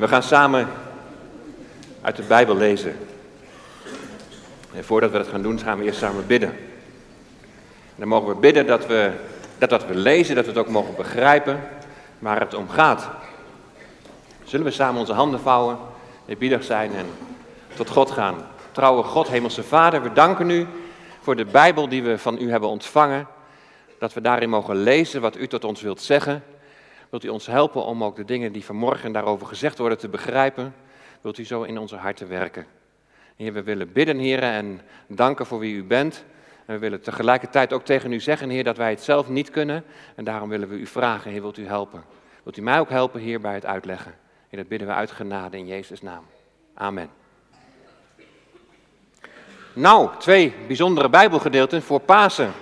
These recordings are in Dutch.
We gaan samen uit de Bijbel lezen. En voordat we dat gaan doen, gaan we eerst samen bidden. En dan mogen we bidden dat we dat wat we lezen, dat we het ook mogen begrijpen waar het om gaat. Zullen we samen onze handen vouwen, eerbiedig zijn en tot God gaan. Trouwe God, Hemelse Vader, we danken u voor de Bijbel die we van u hebben ontvangen. Dat we daarin mogen lezen wat u tot ons wilt zeggen. Wilt u ons helpen om ook de dingen die vanmorgen daarover gezegd worden te begrijpen? Wilt u zo in onze harten werken? Heer, we willen bidden, Heer, en danken voor wie u bent. En we willen tegelijkertijd ook tegen u zeggen, Heer, dat wij het zelf niet kunnen. En daarom willen we u vragen, Heer, wilt u helpen? Wilt u mij ook helpen, Heer, bij het uitleggen? Heer, dat bidden we uit genade in Jezus' naam. Amen. Nou, twee bijzondere Bijbelgedeelten voor Pasen.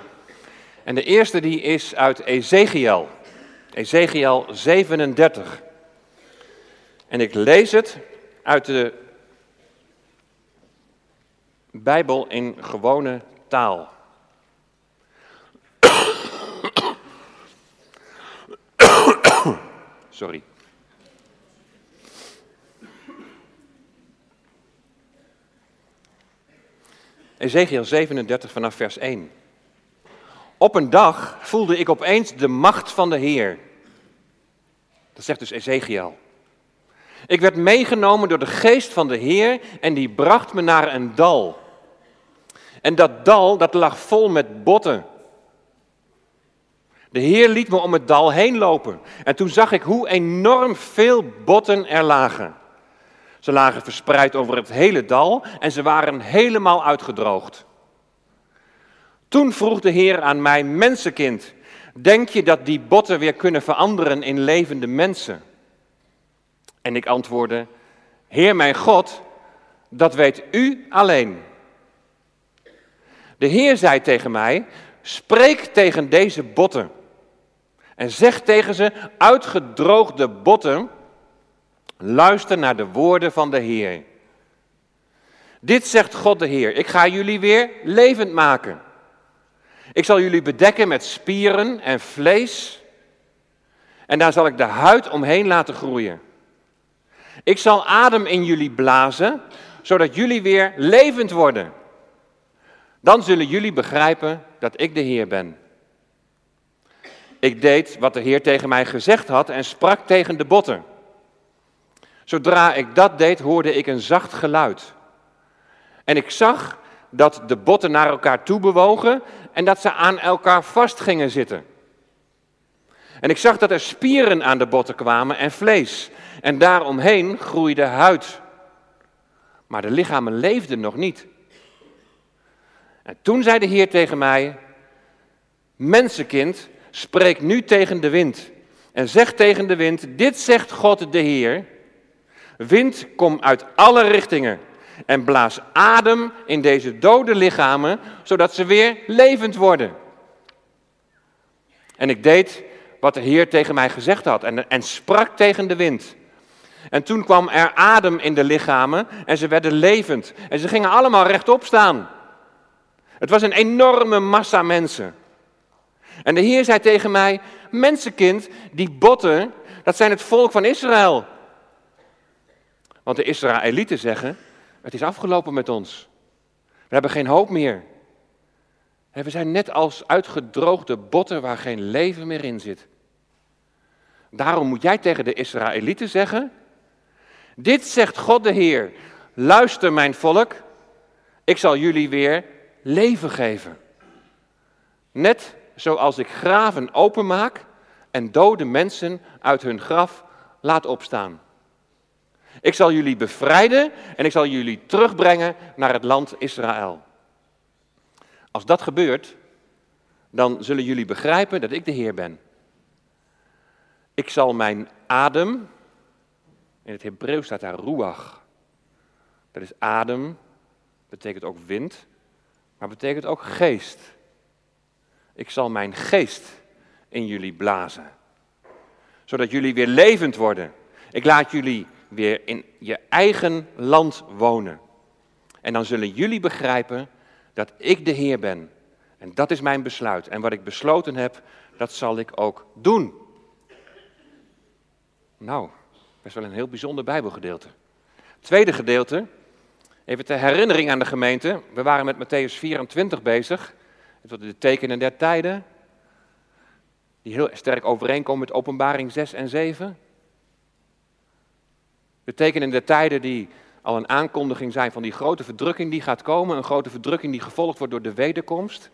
En de eerste die is uit Ezekiel. Ezekiel 37. En ik lees het uit de Bijbel in gewone taal. Sorry. Ezekiel 37 vanaf vers 1. Op een dag voelde ik opeens de macht van de Heer. Dat zegt dus Ezekiel. Ik werd meegenomen door de geest van de Heer en die bracht me naar een dal. En dat dal, dat lag vol met botten. De Heer liet me om het dal heen lopen. En toen zag ik hoe enorm veel botten er lagen. Ze lagen verspreid over het hele dal en ze waren helemaal uitgedroogd. Toen vroeg de Heer aan mij, mensenkind, denk je dat die botten weer kunnen veranderen in levende mensen? En ik antwoordde, Heer mijn God, dat weet u alleen. De Heer zei tegen mij, spreek tegen deze botten en zeg tegen ze, uitgedroogde botten, luister naar de woorden van de Heer. Dit zegt God de Heer, ik ga jullie weer levend maken. Ik zal jullie bedekken met spieren en vlees. En daar zal ik de huid omheen laten groeien. Ik zal adem in jullie blazen, zodat jullie weer levend worden. Dan zullen jullie begrijpen dat ik de Heer ben. Ik deed wat de Heer tegen mij gezegd had en sprak tegen de botten. Zodra ik dat deed, hoorde ik een zacht geluid. En ik zag dat de botten naar elkaar toe bewogen en dat ze aan elkaar vast gingen zitten. En ik zag dat er spieren aan de botten kwamen en vlees. En daaromheen groeide huid. Maar de lichamen leefden nog niet. En toen zei de Heer tegen mij: Mensenkind, spreek nu tegen de wind. En zeg tegen de wind: Dit zegt God de Heer. Wind, kom uit alle richtingen en blaas adem in deze dode lichamen, zodat ze weer levend worden. En ik deed wat de Heer tegen mij gezegd had en, en sprak tegen de wind. En toen kwam er adem in de lichamen en ze werden levend. En ze gingen allemaal rechtop staan. Het was een enorme massa mensen. En de Heer zei tegen mij: Mensenkind, die botten, dat zijn het volk van Israël. Want de Israëlieten zeggen: Het is afgelopen met ons. We hebben geen hoop meer. We zijn net als uitgedroogde botten waar geen leven meer in zit. Daarom moet jij tegen de Israëlieten zeggen: Dit zegt God de Heer. Luister, mijn volk, ik zal jullie weer leven geven. Net zoals ik graven openmaak en dode mensen uit hun graf laat opstaan. Ik zal jullie bevrijden en ik zal jullie terugbrengen naar het land Israël. Als dat gebeurt, dan zullen jullie begrijpen dat ik de Heer ben. Ik zal mijn adem, in het Hebreeuws staat daar ruach. Dat is adem, betekent ook wind, maar betekent ook geest. Ik zal mijn geest in jullie blazen, zodat jullie weer levend worden. Ik laat jullie weer in je eigen land wonen. En dan zullen jullie begrijpen dat ik de Heer ben. En dat is mijn besluit. En wat ik besloten heb, dat zal ik ook doen. Nou, Best wel een heel bijzonder Bijbelgedeelte. Tweede gedeelte, even ter herinnering aan de gemeente. We waren met Matthäus 24 bezig. Wordt de tekenen der tijden. Die heel sterk overeenkomen met openbaring 6 en 7. De tekenen der tijden die al een aankondiging zijn van die grote verdrukking die gaat komen. Een grote verdrukking die gevolgd wordt door de wederkomst.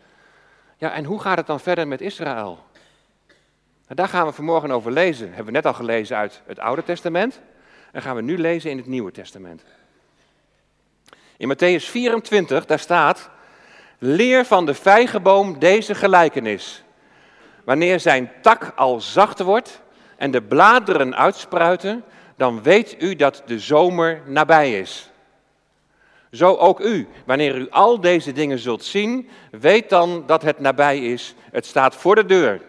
Ja, en hoe gaat het dan verder met Israël? Nou, daar gaan we vanmorgen over lezen. Hebben we net al gelezen uit het Oude Testament. En gaan we nu lezen in het Nieuwe Testament. In Matthäus 24, daar staat: Leer van de vijgenboom deze gelijkenis. Wanneer zijn tak al zacht wordt en de bladeren uitspruiten, dan weet u dat de zomer nabij is. Zo ook u, wanneer u al deze dingen zult zien, weet dan dat het nabij is. Het staat voor de deur.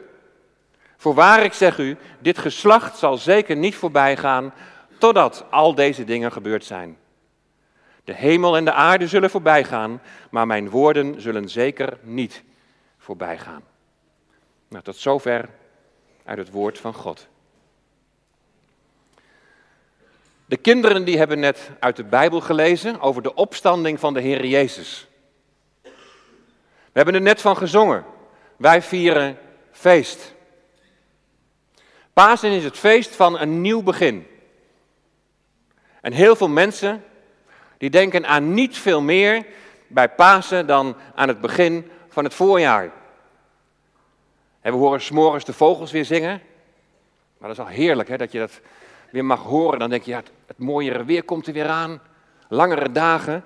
Voorwaar ik zeg u, dit geslacht zal zeker niet voorbij gaan totdat al deze dingen gebeurd zijn. De hemel en de aarde zullen voorbij gaan, maar mijn woorden zullen zeker niet voorbij gaan. Nou, tot zover uit het woord van God. De kinderen die hebben net uit de Bijbel gelezen over de opstanding van de Heer Jezus. We hebben er net van gezongen. Wij vieren feest. Pasen is het feest van een nieuw begin. En heel veel mensen die denken aan niet veel meer bij Pasen dan aan het begin van het voorjaar. En we horen s'morgens de vogels weer zingen. Maar dat is al heerlijk hè, dat je dat weer mag horen. Dan denk je, ja, het, het mooiere weer komt er weer aan. Langere dagen.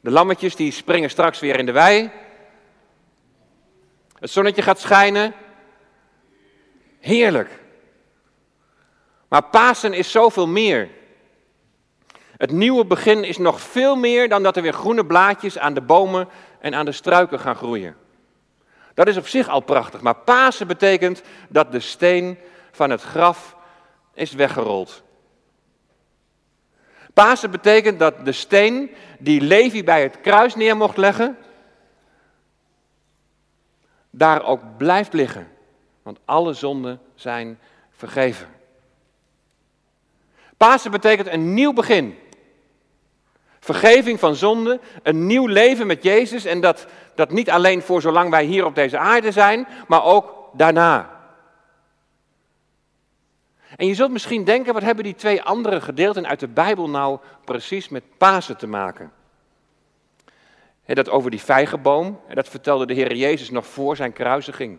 De lammetjes die springen straks weer in de wei. Het zonnetje gaat schijnen. Heerlijk. Maar Pasen is zoveel meer. Het nieuwe begin is nog veel meer dan dat er weer groene blaadjes aan de bomen en aan de struiken gaan groeien. Dat is op zich al prachtig, maar Pasen betekent dat de steen van het graf is weggerold. Pasen betekent dat de steen die Levi bij het kruis neer mocht leggen, daar ook blijft liggen. Want alle zonden zijn vergeven. Pasen betekent een nieuw begin. Vergeving van zonde, een nieuw leven met Jezus en dat, dat niet alleen voor zolang wij hier op deze aarde zijn, maar ook daarna. En je zult misschien denken, wat hebben die twee andere gedeelten uit de Bijbel nou precies met Pasen te maken? dat over die vijgenboom, dat vertelde de Heer Jezus nog voor zijn kruisiging.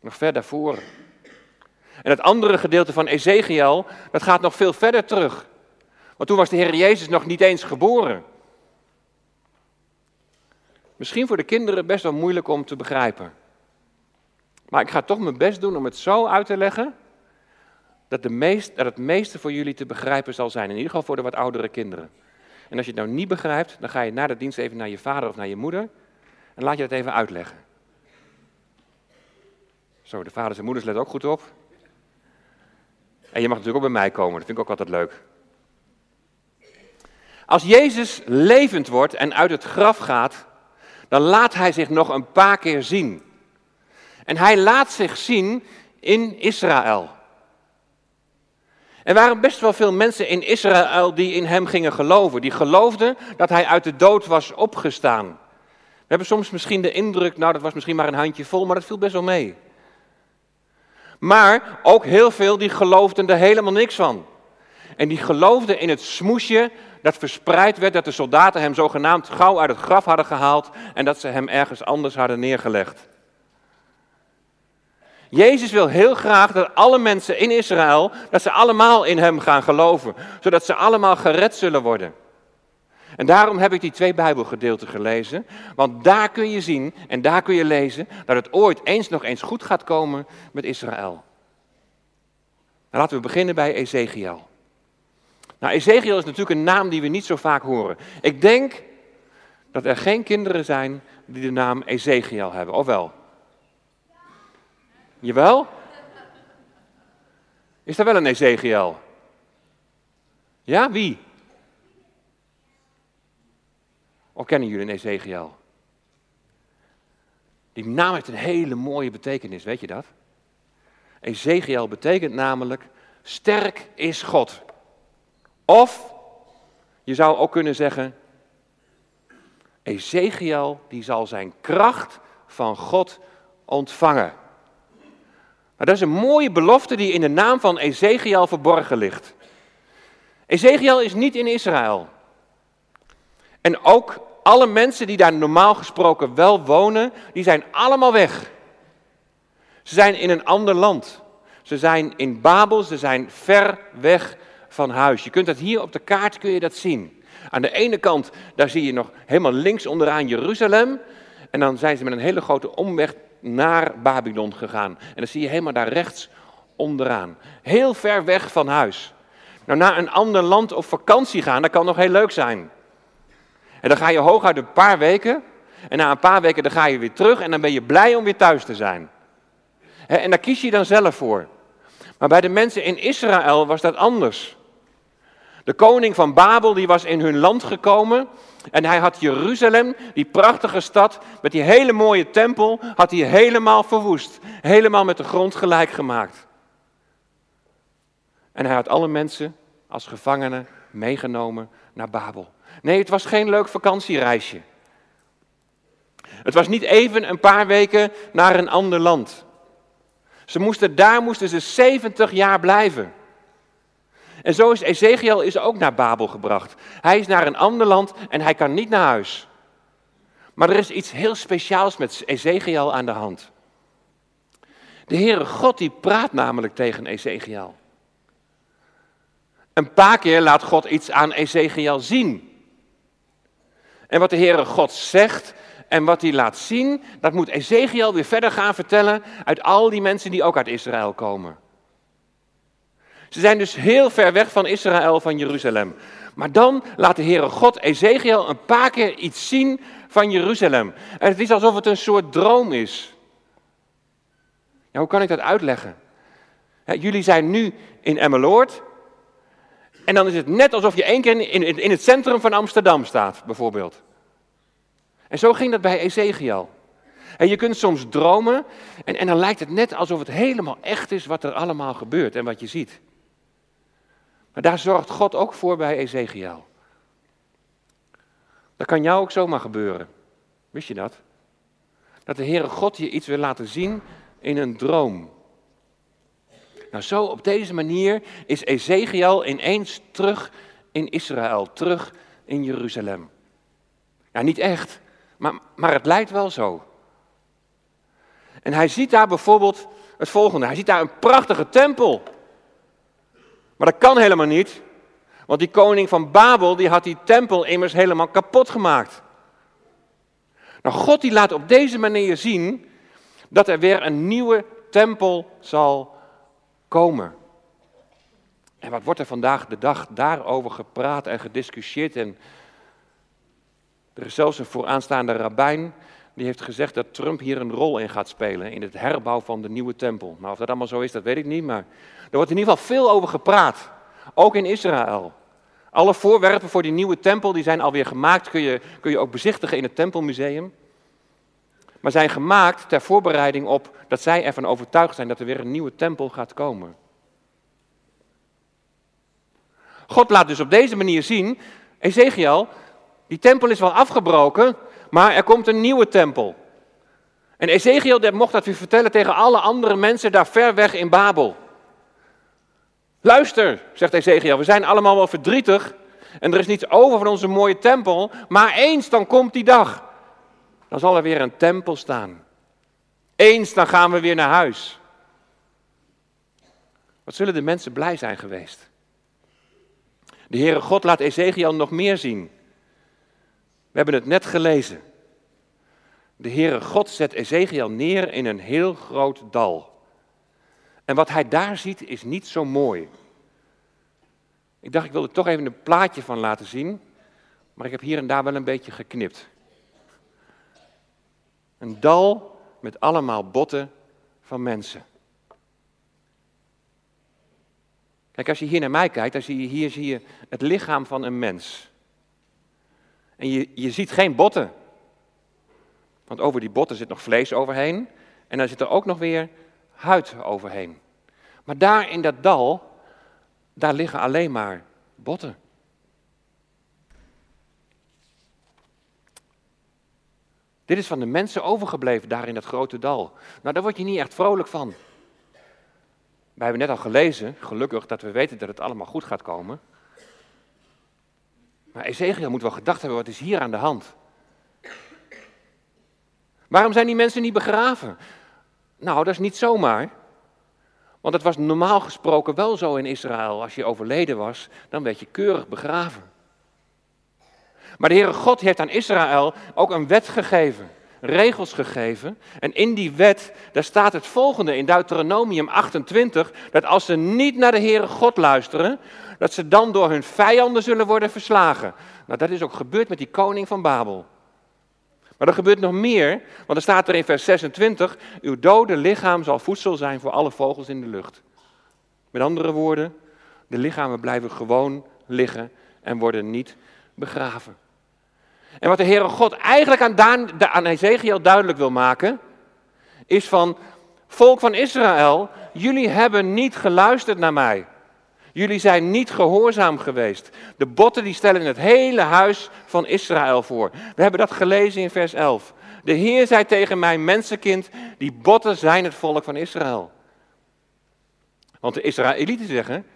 Nog ver daarvoor. En het andere gedeelte van Ezekiel, dat gaat nog veel verder terug. Want toen was de Heer Jezus nog niet eens geboren. Misschien voor de kinderen best wel moeilijk om te begrijpen. Maar ik ga toch mijn best doen om het zo uit te leggen dat, de meest, dat het meeste voor jullie te begrijpen zal zijn. In ieder geval voor de wat oudere kinderen. En als je het nou niet begrijpt, dan ga je na de dienst even naar je vader of naar je moeder en laat je het even uitleggen. Zo, de vaders en moeders let ook goed op. En je mag natuurlijk ook bij mij komen, dat vind ik ook altijd leuk. Als Jezus levend wordt en uit het graf gaat, dan laat hij zich nog een paar keer zien. En hij laat zich zien in Israël. Er waren best wel veel mensen in Israël die in hem gingen geloven. Die geloofden dat hij uit de dood was opgestaan. We hebben soms misschien de indruk, nou dat was misschien maar een handje vol, maar dat viel best wel mee. Maar ook heel veel die geloofden er helemaal niks van. En die geloofden in het smoesje dat verspreid werd dat de soldaten hem zogenaamd gauw uit het graf hadden gehaald en dat ze hem ergens anders hadden neergelegd. Jezus wil heel graag dat alle mensen in Israël, dat ze allemaal in hem gaan geloven, zodat ze allemaal gered zullen worden. En daarom heb ik die twee Bijbelgedeelten gelezen, want daar kun je zien en daar kun je lezen dat het ooit eens nog eens goed gaat komen met Israël. Nou, laten we beginnen bij Ezekiel. Nou, Ezekiel is natuurlijk een naam die we niet zo vaak horen. Ik denk dat er geen kinderen zijn die de naam Ezekiel hebben, of wel? Jawel? Is er wel een Ezekiel? Ja, wie? Of kennen jullie een Ezekiel? Die naam heeft een hele mooie betekenis, weet je dat? Ezekiel betekent namelijk Sterk is God. Of je zou ook kunnen zeggen, Ezekiel die zal zijn kracht van God ontvangen. Maar dat is een mooie belofte die in de naam van Ezekiel verborgen ligt. Ezekiel is niet in Israël. En ook alle mensen die daar normaal gesproken wel wonen, die zijn allemaal weg. Ze zijn in een ander land. Ze zijn in Babel, ze zijn ver weg van huis. Je kunt dat hier op de kaart kun je dat zien. Aan de ene kant, daar zie je nog helemaal links onderaan Jeruzalem. En dan zijn ze met een hele grote omweg naar Babylon gegaan. En dan zie je helemaal daar rechts onderaan. Heel ver weg van huis. Nou, naar een ander land op vakantie gaan, dat kan nog heel leuk zijn. En dan ga je hooguit een paar weken. En na een paar weken dan ga je weer terug en dan ben je blij om weer thuis te zijn. En daar kies je dan zelf voor. Maar bij de mensen in Israël was dat anders. De koning van Babel die was in hun land gekomen en hij had Jeruzalem, die prachtige stad met die hele mooie tempel, had hij helemaal verwoest. Helemaal met de grond gelijk gemaakt. En hij had alle mensen als gevangenen meegenomen naar Babel. Nee, het was geen leuk vakantiereisje. Het was niet even een paar weken naar een ander land. Ze moesten, daar moesten ze 70 jaar blijven. En zo is Ezekiel is ook naar Babel gebracht. Hij is naar een ander land en hij kan niet naar huis. Maar er is iets heel speciaals met Ezekiel aan de hand. De Heere God die praat namelijk tegen Ezekiel. Een paar keer laat God iets aan Ezekiel zien. En wat de Heere God zegt en wat hij laat zien, dat moet Ezekiel weer verder gaan vertellen uit al die mensen die ook uit Israël komen. Ze zijn dus heel ver weg van Israël, van Jeruzalem. Maar dan laat de Heere God Ezekiel een paar keer iets zien van Jeruzalem. En het is alsof het een soort droom is. Hoe kan ik dat uitleggen? jullie zijn nu in Emmeloord. En dan is het net alsof je één keer in, in, in het centrum van Amsterdam staat, bijvoorbeeld. En zo ging dat bij Ezekiel. En je kunt soms dromen en, en dan lijkt het net alsof het helemaal echt is wat er allemaal gebeurt en wat je ziet. Maar daar zorgt God ook voor bij Ezekiel. Dat kan jou ook zomaar gebeuren. Wist je dat? Dat de Heere God je iets wil laten zien in een droom. Nou, zo op deze manier is Ezekiel ineens terug in Israël, terug in Jeruzalem. Ja, niet echt, maar, maar het lijkt wel zo. En hij ziet daar bijvoorbeeld het volgende. Hij ziet daar een prachtige tempel. Maar dat kan helemaal niet, want die koning van Babel die had die tempel immers helemaal kapot gemaakt. Nou, God die laat op deze manier zien dat er weer een nieuwe tempel zal komen. En wat wordt er vandaag de dag daarover gepraat en gediscussieerd? En er is zelfs een vooraanstaande rabbijn die heeft gezegd dat Trump hier een rol in gaat spelen in het herbouw van de nieuwe tempel. Maar of dat allemaal zo is, dat weet ik niet. Maar er wordt in ieder geval veel over gepraat, ook in Israël. Alle voorwerpen voor die nieuwe tempel die zijn alweer gemaakt, kun je, kun je ook bezichtigen in het Tempelmuseum. Maar zijn gemaakt ter voorbereiding op dat zij ervan overtuigd zijn dat er weer een nieuwe tempel gaat komen. God laat dus op deze manier zien, Ezekiel, die tempel is wel afgebroken, maar er komt een nieuwe tempel. En Ezekiel mocht dat weer vertellen tegen alle andere mensen daar ver weg in Babel. Luister, zegt Ezekiel, we zijn allemaal wel verdrietig en er is niets over van onze mooie tempel, maar eens dan komt die dag. Dan zal er weer een tempel staan. Eens dan gaan we weer naar huis. Wat zullen de mensen blij zijn geweest? De Heere God laat Ezekiel nog meer zien. We hebben het net gelezen. De Heere God zet Ezekiel neer in een heel groot dal. En wat hij daar ziet is niet zo mooi. Ik dacht, ik wilde toch even een plaatje van laten zien. Maar ik heb hier en daar wel een beetje geknipt. Een dal met allemaal botten van mensen. Kijk, als je hier naar mij kijkt, dan zie je hier zie je het lichaam van een mens. En je, je ziet geen botten. Want over die botten zit nog vlees overheen. En daar zit er ook nog weer huid overheen. Maar daar in dat dal, daar liggen alleen maar botten. Dit is van de mensen overgebleven daar in dat grote dal. Nou, daar word je niet echt vrolijk van. Wij hebben net al gelezen, gelukkig dat we weten dat het allemaal goed gaat komen. Maar Ezekiel moet wel gedacht hebben, wat is hier aan de hand? Waarom zijn die mensen niet begraven? Nou, dat is niet zomaar. Want het was normaal gesproken wel zo in Israël. Als je overleden was, dan werd je keurig begraven. Maar de Heere God heeft aan Israël ook een wet gegeven, regels gegeven. En in die wet, daar staat het volgende in Deuteronomium 28, dat als ze niet naar de Heere God luisteren, dat ze dan door hun vijanden zullen worden verslagen. Nou, dat is ook gebeurd met die koning van Babel. Maar er gebeurt nog meer, want er staat er in vers 26, uw dode lichaam zal voedsel zijn voor alle vogels in de lucht. Met andere woorden, de lichamen blijven gewoon liggen en worden niet begraven. En wat de Heere God eigenlijk aan, Daan, aan Ezekiel duidelijk wil maken, is van, volk van Israël, jullie hebben niet geluisterd naar mij. Jullie zijn niet gehoorzaam geweest. De botten die stellen het hele huis van Israël voor. We hebben dat gelezen in vers 11. De Heer zei tegen mij, mensenkind, die botten zijn het volk van Israël. Want de Israëlieten zeggen,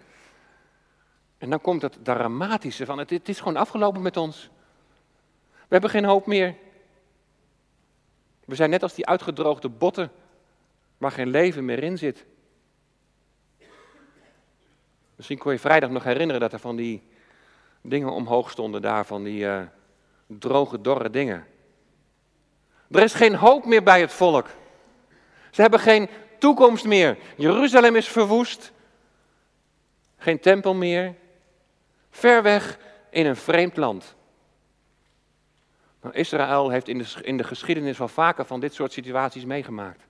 en dan komt het dramatische van, het, het is gewoon afgelopen met ons. We hebben geen hoop meer. We zijn net als die uitgedroogde botten, waar geen leven meer in zit. Misschien kon je vrijdag nog herinneren dat er van die dingen omhoog stonden daar, van die uh, droge, dorre dingen. Er is geen hoop meer bij het volk. Ze hebben geen toekomst meer. Jeruzalem is verwoest. Geen tempel meer. Ver weg in een vreemd land. Nou, Israël heeft in de, in de geschiedenis wel vaker van dit soort situaties meegemaakt.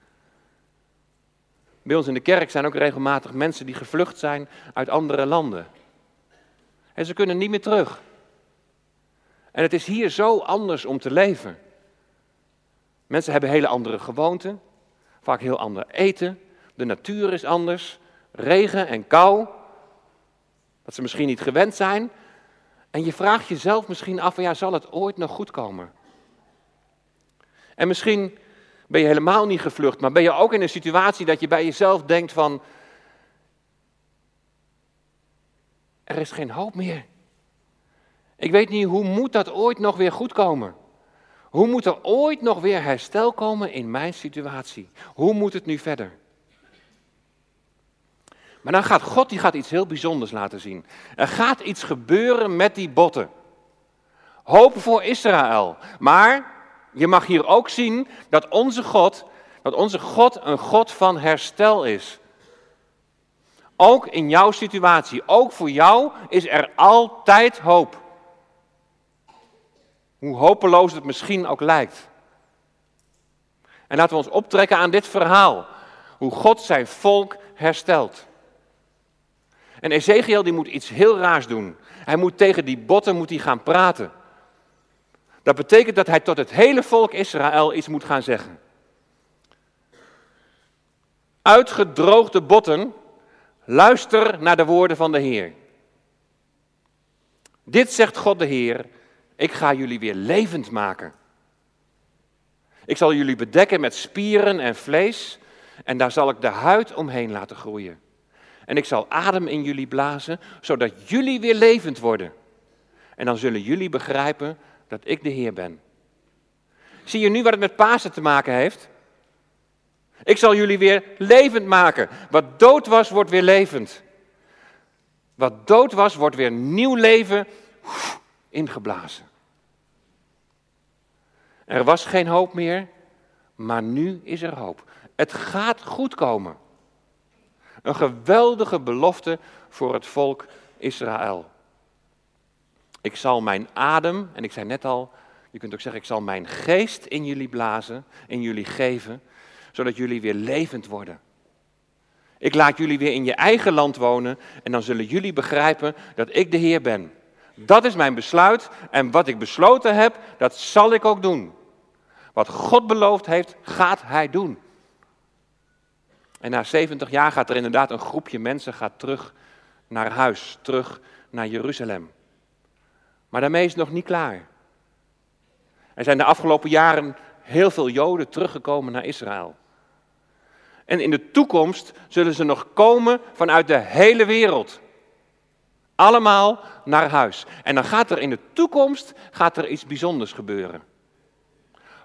Bij ons in de kerk zijn ook regelmatig mensen die gevlucht zijn uit andere landen. En ze kunnen niet meer terug. En het is hier zo anders om te leven. Mensen hebben hele andere gewoonten, vaak heel ander eten. De natuur is anders, regen en kou. Dat ze misschien niet gewend zijn. En je vraagt jezelf misschien af, ja, zal het ooit nog goed komen? En misschien ben je helemaal niet gevlucht, maar ben je ook in een situatie dat je bij jezelf denkt van, er is geen hoop meer. Ik weet niet, hoe moet dat ooit nog weer goed komen? Hoe moet er ooit nog weer herstel komen in mijn situatie? Hoe moet het nu verder? Maar dan gaat God die gaat iets heel bijzonders laten zien. Er gaat iets gebeuren met die botten. Hoop voor Israël. Maar je mag hier ook zien dat onze God, dat onze God een God van herstel is. Ook in jouw situatie, ook voor jou is er altijd hoop. Hoe hopeloos het misschien ook lijkt. En laten we ons optrekken aan dit verhaal. Hoe God zijn volk herstelt. En Ezekiel die moet iets heel raars doen. Hij moet tegen die botten moet hij gaan praten. Dat betekent dat hij tot het hele volk Israël iets moet gaan zeggen. Uitgedroogde botten, luister naar de woorden van de Heer. Dit zegt God de Heer, ik ga jullie weer levend maken. Ik zal jullie bedekken met spieren en vlees en daar zal ik de huid omheen laten groeien. En ik zal adem in jullie blazen, zodat jullie weer levend worden. En dan zullen jullie begrijpen dat ik de Heer ben. Zie je nu wat het met Pasen te maken heeft? Ik zal jullie weer levend maken. Wat dood was, wordt weer levend. Wat dood was, wordt weer nieuw leven ingeblazen. Er was geen hoop meer, maar nu is er hoop. Het gaat goed komen. Een geweldige belofte voor het volk Israël. Ik zal mijn adem, en ik zei net al, je kunt ook zeggen, ik zal mijn geest in jullie blazen, in jullie geven, zodat jullie weer levend worden. Ik laat jullie weer in je eigen land wonen en dan zullen jullie begrijpen dat ik de Heer ben. Dat is mijn besluit en wat ik besloten heb, dat zal ik ook doen. Wat God beloofd heeft, gaat Hij doen. En na 70 jaar gaat er inderdaad een groepje mensen gaat terug naar huis, terug naar Jeruzalem. Maar daarmee is het nog niet klaar. Er zijn de afgelopen jaren heel veel Joden teruggekomen naar Israël. En in de toekomst zullen ze nog komen vanuit de hele wereld. Allemaal naar huis. En dan gaat er in de toekomst gaat er iets bijzonders gebeuren.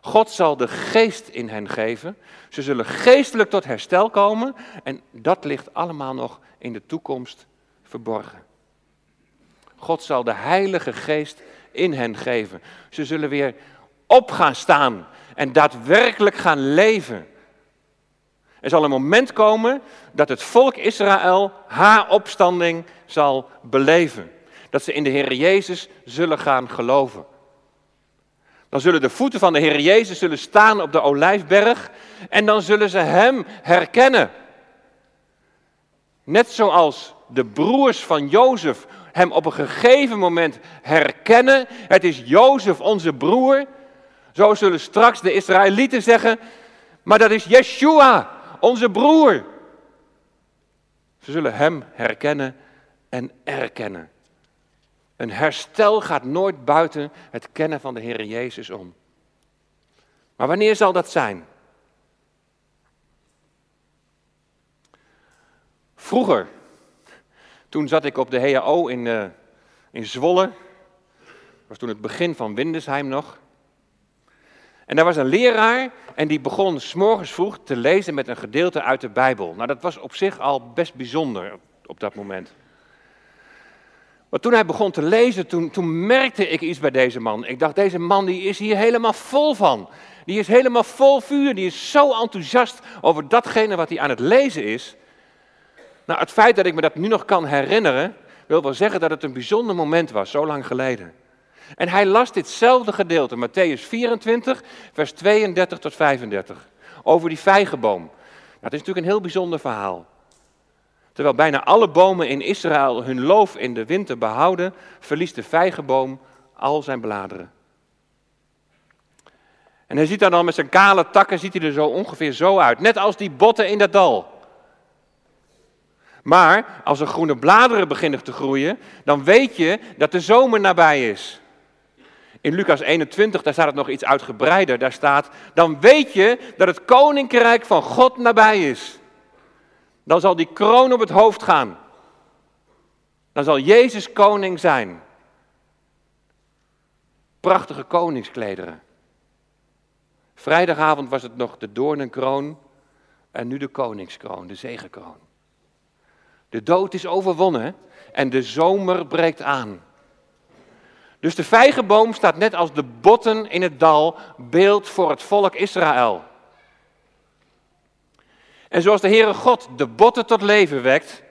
God zal de geest in hen geven. Ze zullen geestelijk tot herstel komen. En dat ligt allemaal nog in de toekomst verborgen. God zal de Heilige Geest in hen geven. Ze zullen weer op gaan staan en daadwerkelijk gaan leven. Er zal een moment komen dat het volk Israël haar opstanding zal beleven. Dat ze in de Heer Jezus zullen gaan geloven. Dan zullen de voeten van de Heer Jezus zullen staan op de Olijfberg en dan zullen ze Hem herkennen. Net zoals de broers van Jozef hem op een gegeven moment herkennen. Het is Jozef, onze broer. Zo zullen straks de Israëlieten zeggen, maar dat is Yeshua, onze broer. Ze zullen hem herkennen en erkennen. Een herstel gaat nooit buiten het kennen van de Heer Jezus om. Maar wanneer zal dat zijn? Vroeger, toen zat ik op de HAO in, uh, in Zwolle. Dat was toen het begin van Windesheim nog. En daar was een leraar en die begon s'morgens vroeg te lezen met een gedeelte uit de Bijbel. Nou, dat was op zich al best bijzonder op dat moment. Maar toen hij begon te lezen, toen, toen merkte ik iets bij deze man. Ik dacht, deze man die is hier helemaal vol van. Die is helemaal vol vuur, die is zo enthousiast over datgene wat hij aan het lezen is. Nou, het feit dat ik me dat nu nog kan herinneren, wil wel zeggen dat het een bijzonder moment was, zo lang geleden. En hij las ditzelfde gedeelte, Matthäus 24, vers 32 tot 35, over die vijgenboom. Nou, dat is natuurlijk een heel bijzonder verhaal. Terwijl bijna alle bomen in Israël hun loof in de winter behouden, verliest de vijgenboom al zijn bladeren. En hij ziet dan met zijn kale takken, ziet hij er zo ongeveer zo uit. Net als die botten in dat dal. Maar als er groene bladeren beginnen te groeien, dan weet je dat de zomer nabij is. In Lucas 21, daar staat het nog iets uitgebreider. Daar staat, dan weet je dat het koninkrijk van God nabij is. Dan zal die kroon op het hoofd gaan. Dan zal Jezus koning zijn. Prachtige koningsklederen. Vrijdagavond was het nog de doornenkroon en nu de koningskroon, de zegenkroon. De dood is overwonnen en de zomer breekt aan. Dus de vijgenboom staat net als de botten in het dal beeld voor het volk Israël. En zoals de Heere God de botten tot leven wekt,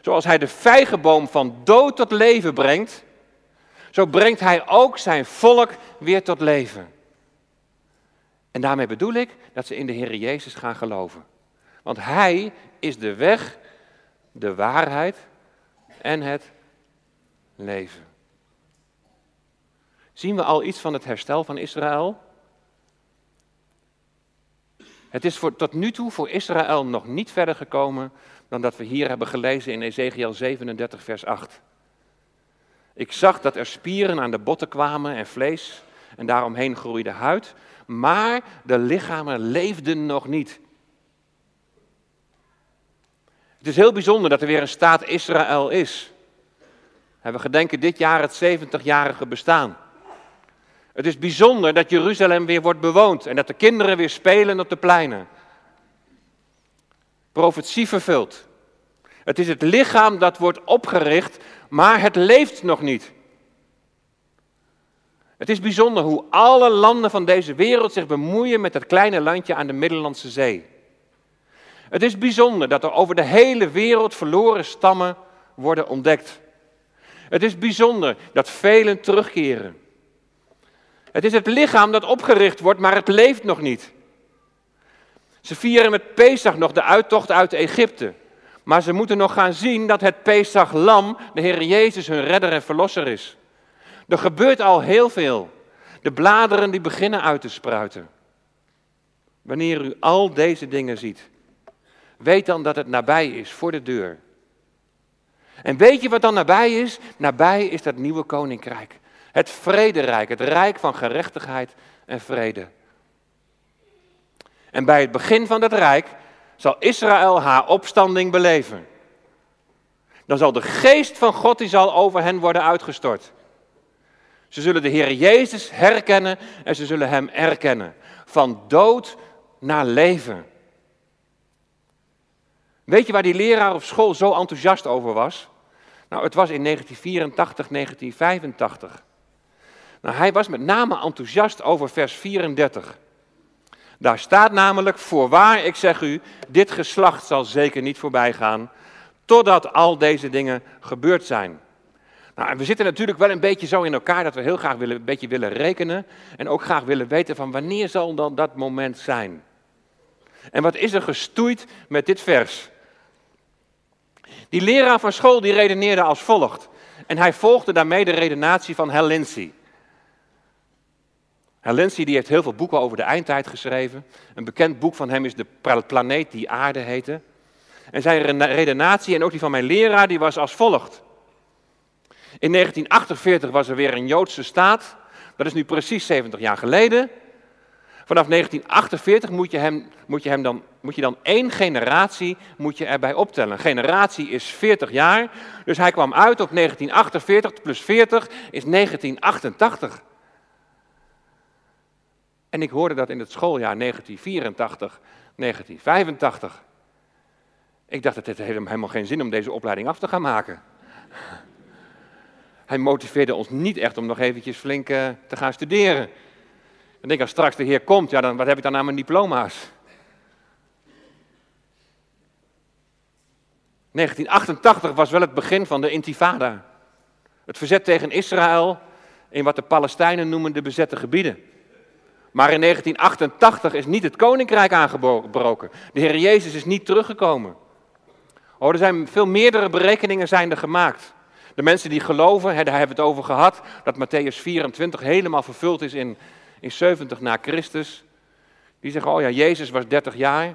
zoals hij de vijgenboom van dood tot leven brengt, zo brengt hij ook zijn volk weer tot leven. En daarmee bedoel ik dat ze in de Heer Jezus gaan geloven. Want hij is de weg, de waarheid en het leven. Zien we al iets van het herstel van Israël? Het is voor, tot nu toe voor Israël nog niet verder gekomen dan dat we hier hebben gelezen in Ezekiel 37, vers 8. Ik zag dat er spieren aan de botten kwamen en vlees en daaromheen groeide huid, maar de lichamen leefden nog niet. Het is heel bijzonder dat er weer een staat Israël is. We gedenken dit jaar het 70-jarige bestaan. Het is bijzonder dat Jeruzalem weer wordt bewoond en dat de kinderen weer spelen op de pleinen. Profetie vervuld. Het is het lichaam dat wordt opgericht, maar het leeft nog niet. Het is bijzonder hoe alle landen van deze wereld zich bemoeien met dat kleine landje aan de Middellandse Zee. Het is bijzonder dat er over de hele wereld verloren stammen worden ontdekt. Het is bijzonder dat velen terugkeren. Het is het lichaam dat opgericht wordt, maar het leeft nog niet. Ze vieren met Pesach nog de uittocht uit Egypte. Maar ze moeten nog gaan zien dat het Pesach-lam, de Heer Jezus, hun redder en verlosser is. Er gebeurt al heel veel. De bladeren die beginnen uit te spruiten. Wanneer u al deze dingen ziet, weet dan dat het nabij is, voor de deur. En weet je wat dan nabij is? Nabij is dat nieuwe koninkrijk. Het vrederijk, het rijk van gerechtigheid en vrede. En bij het begin van dat rijk zal Israël haar opstanding beleven. Dan zal de geest van God die zal over hen worden uitgestort. Ze zullen de Heer Jezus herkennen en ze zullen Hem erkennen. Van dood naar leven. Weet je waar die leraar op school zo enthousiast over was? Nou, het was in 1984, 1985. Nou, hij was met name enthousiast over vers 34. Daar staat namelijk, voorwaar, ik zeg u, dit geslacht zal zeker niet voorbij gaan, totdat al deze dingen gebeurd zijn. Nou, en we zitten natuurlijk wel een beetje zo in elkaar dat we heel graag willen, een beetje willen rekenen en ook graag willen weten van wanneer zal dan dat moment zijn. En wat is er gestoeid met dit vers? Die leraar van school die redeneerde als volgt. En hij volgde daarmee de redenatie van Hal. Lindsey die heeft heel veel boeken over de eindtijd geschreven. Een bekend boek van hem is De planeet die aarde heette. En zijn redenatie en ook die van mijn leraar die was als volgt. In 1948 was er weer een Joodse staat. Dat is nu precies 70 jaar geleden. Vanaf 1948 moet je hem, moet je hem dan, moet je dan één generatie moet je erbij optellen. Generatie is 40 jaar. Dus hij kwam uit op 1948 plus 40 is 1988. En ik hoorde dat in het schooljaar 1984, 1985. Ik dacht, het heeft helemaal geen zin om deze opleiding af te gaan maken. Hij motiveerde ons niet echt om nog eventjes flink uh, te gaan studeren. Ik denk, als straks de Heer komt, ja, dan, wat heb ik dan aan mijn diploma's? 1988 was wel het begin van de intifada. Het verzet tegen Israël in wat de Palestijnen noemen de bezette gebieden. Maar in 1988 is niet het koninkrijk aangebroken. De Heer Jezus is niet teruggekomen. Oh, er zijn veel meerdere berekeningen zijn er gemaakt. De mensen die geloven, daar hebben we het over gehad, dat Matthäus 24 helemaal vervuld is in, in 70 na Christus. Die zeggen, oh ja, Jezus was 30 jaar,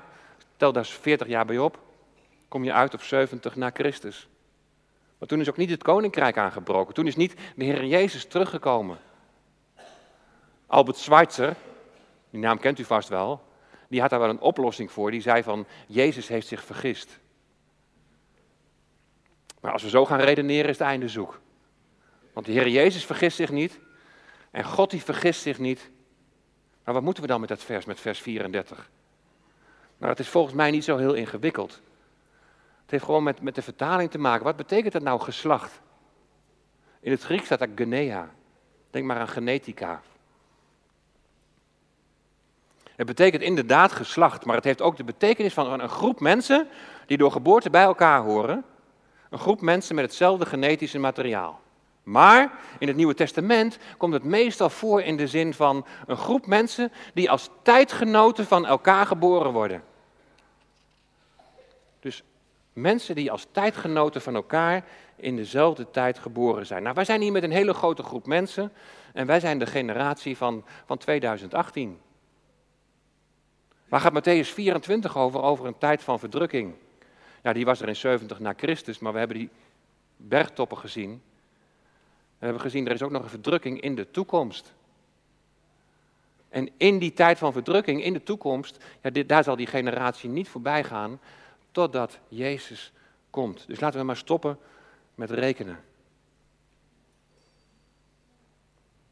tel daar 40 jaar bij op, kom je uit op 70 na Christus. Maar toen is ook niet het koninkrijk aangebroken, toen is niet de Heer Jezus teruggekomen. Albert Schweitzer, die naam kent u vast wel, die had daar wel een oplossing voor. Die zei van, Jezus heeft zich vergist. Maar als we zo gaan redeneren is het einde zoek. Want de Heer Jezus vergist zich niet en God die vergist zich niet. Maar wat moeten we dan met dat vers, met vers 34? Nou, het is volgens mij niet zo heel ingewikkeld. Het heeft gewoon met, met de vertaling te maken. Wat betekent dat nou geslacht? In het Grieks staat dat genea. Denk maar aan genetica. Het betekent inderdaad geslacht, maar het heeft ook de betekenis van een groep mensen die door geboorte bij elkaar horen. Een groep mensen met hetzelfde genetische materiaal. Maar in het Nieuwe Testament komt het meestal voor in de zin van een groep mensen die als tijdgenoten van elkaar geboren worden. Dus mensen die als tijdgenoten van elkaar in dezelfde tijd geboren zijn. Nou, wij zijn hier met een hele grote groep mensen en wij zijn de generatie van, van 2018. Waar gaat Matthäus 24 over? Over een tijd van verdrukking. Ja, die was er in 70 na Christus, maar we hebben die bergtoppen gezien. We hebben gezien, er is ook nog een verdrukking in de toekomst. En in die tijd van verdrukking, in de toekomst, ja, daar zal die generatie niet voorbij gaan totdat Jezus komt. Dus laten we maar stoppen met rekenen.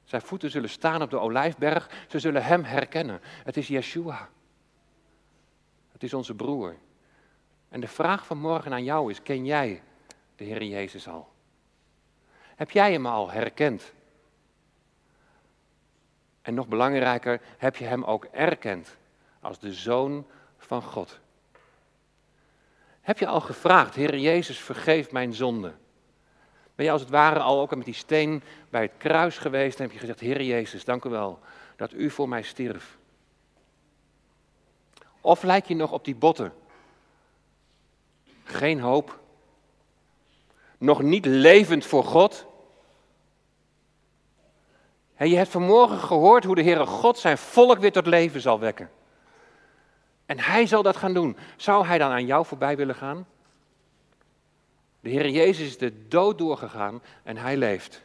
Zijn voeten zullen staan op de olijfberg, ze zullen hem herkennen. Het is Yeshua. Het is onze broer. En de vraag van morgen aan jou is: ken jij de Heer Jezus al? Heb jij hem al herkend? En nog belangrijker, heb je hem ook erkend als de Zoon van God? Heb je al gevraagd, Heer Jezus, vergeef mijn zonde? Ben je als het ware al ook met die steen bij het kruis geweest en heb je gezegd, Heer Jezus, dank u wel dat u voor mij stierf? Of lijk je nog op die botten geen hoop. Nog niet levend voor God. En je hebt vanmorgen gehoord hoe de Heere God zijn volk weer tot leven zal wekken. En hij zal dat gaan doen. Zou hij dan aan jou voorbij willen gaan? De Heer Jezus is de dood doorgegaan en hij leeft.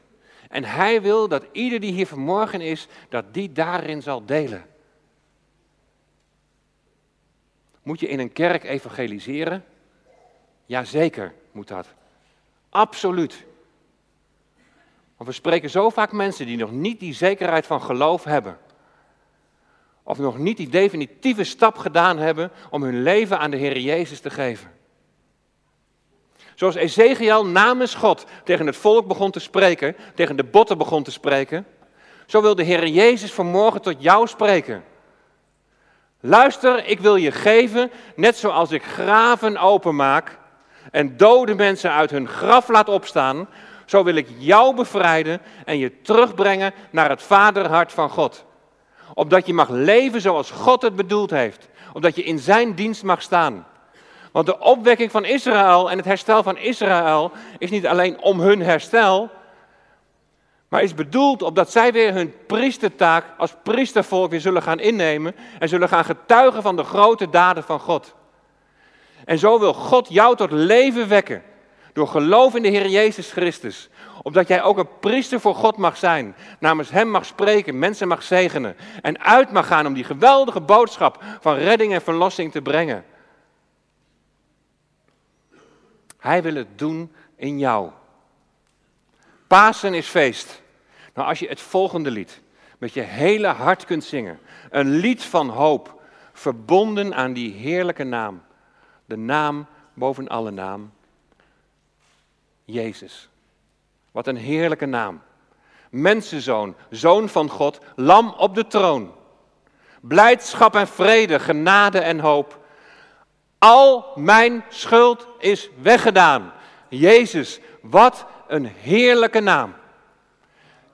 En hij wil dat ieder die hier vanmorgen is, dat die daarin zal delen. Moet je in een kerk evangeliseren? Jazeker moet dat. Absoluut. Want we spreken zo vaak mensen die nog niet die zekerheid van geloof hebben. Of nog niet die definitieve stap gedaan hebben om hun leven aan de Heer Jezus te geven. Zoals Ezekiel namens God tegen het volk begon te spreken, tegen de botten begon te spreken, zo wil de Heer Jezus vanmorgen tot jou spreken. Luister, ik wil je geven, net zoals ik graven openmaak en dode mensen uit hun graf laat opstaan, zo wil ik jou bevrijden en je terugbrengen naar het vaderhart van God. Opdat je mag leven zoals God het bedoeld heeft. Opdat je in zijn dienst mag staan. Want de opwekking van Israël en het herstel van Israël is niet alleen om hun herstel, maar is bedoeld opdat zij weer hun priestertaak als priestervolk weer zullen gaan innemen en zullen gaan getuigen van de grote daden van God. En zo wil God jou tot leven wekken door geloof in de Heer Jezus Christus. Opdat jij ook een priester voor God mag zijn, namens Hem mag spreken, mensen mag zegenen en uit mag gaan om die geweldige boodschap van redding en verlossing te brengen. Hij wil het doen in jou. Pasen is feest. Nou, als je het volgende lied met je hele hart kunt zingen, een lied van hoop, verbonden aan die heerlijke naam, de naam boven alle naam, Jezus. Wat een heerlijke naam. Mensenzoon, zoon van God, lam op de troon. Blijdschap en vrede, genade en hoop. Al mijn schuld is weggedaan. Jezus, wat een heerlijke naam.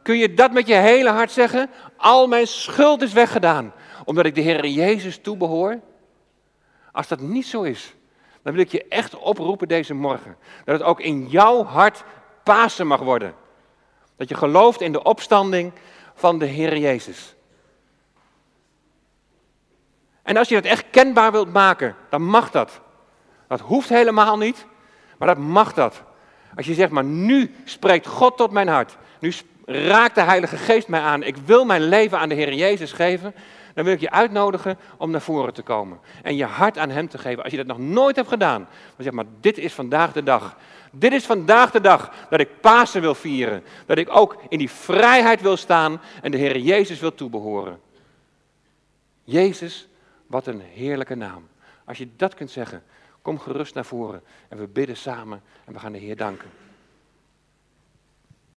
Kun je dat met je hele hart zeggen? Al mijn schuld is weggedaan, omdat ik de Heer Jezus toebehoor? Als dat niet zo is, dan wil ik je echt oproepen deze morgen. Dat het ook in jouw hart Pasen mag worden. Dat je gelooft in de opstanding van de Heer Jezus. En als je dat echt kenbaar wilt maken, dan mag dat. Dat hoeft helemaal niet, maar dat mag dat. Als je zegt, maar nu spreekt God tot mijn hart. Nu raakt de Heilige Geest mij aan. Ik wil mijn leven aan de Heer Jezus geven. Dan wil ik je uitnodigen om naar voren te komen. En je hart aan Hem te geven. Als je dat nog nooit hebt gedaan. Dan zeg maar, dit is vandaag de dag. Dit is vandaag de dag dat ik Pasen wil vieren. Dat ik ook in die vrijheid wil staan en de Heer Jezus wil toebehoren. Jezus, wat een heerlijke naam. Als je dat kunt zeggen, kom gerust naar voren en we bidden samen en we gaan de Heer danken.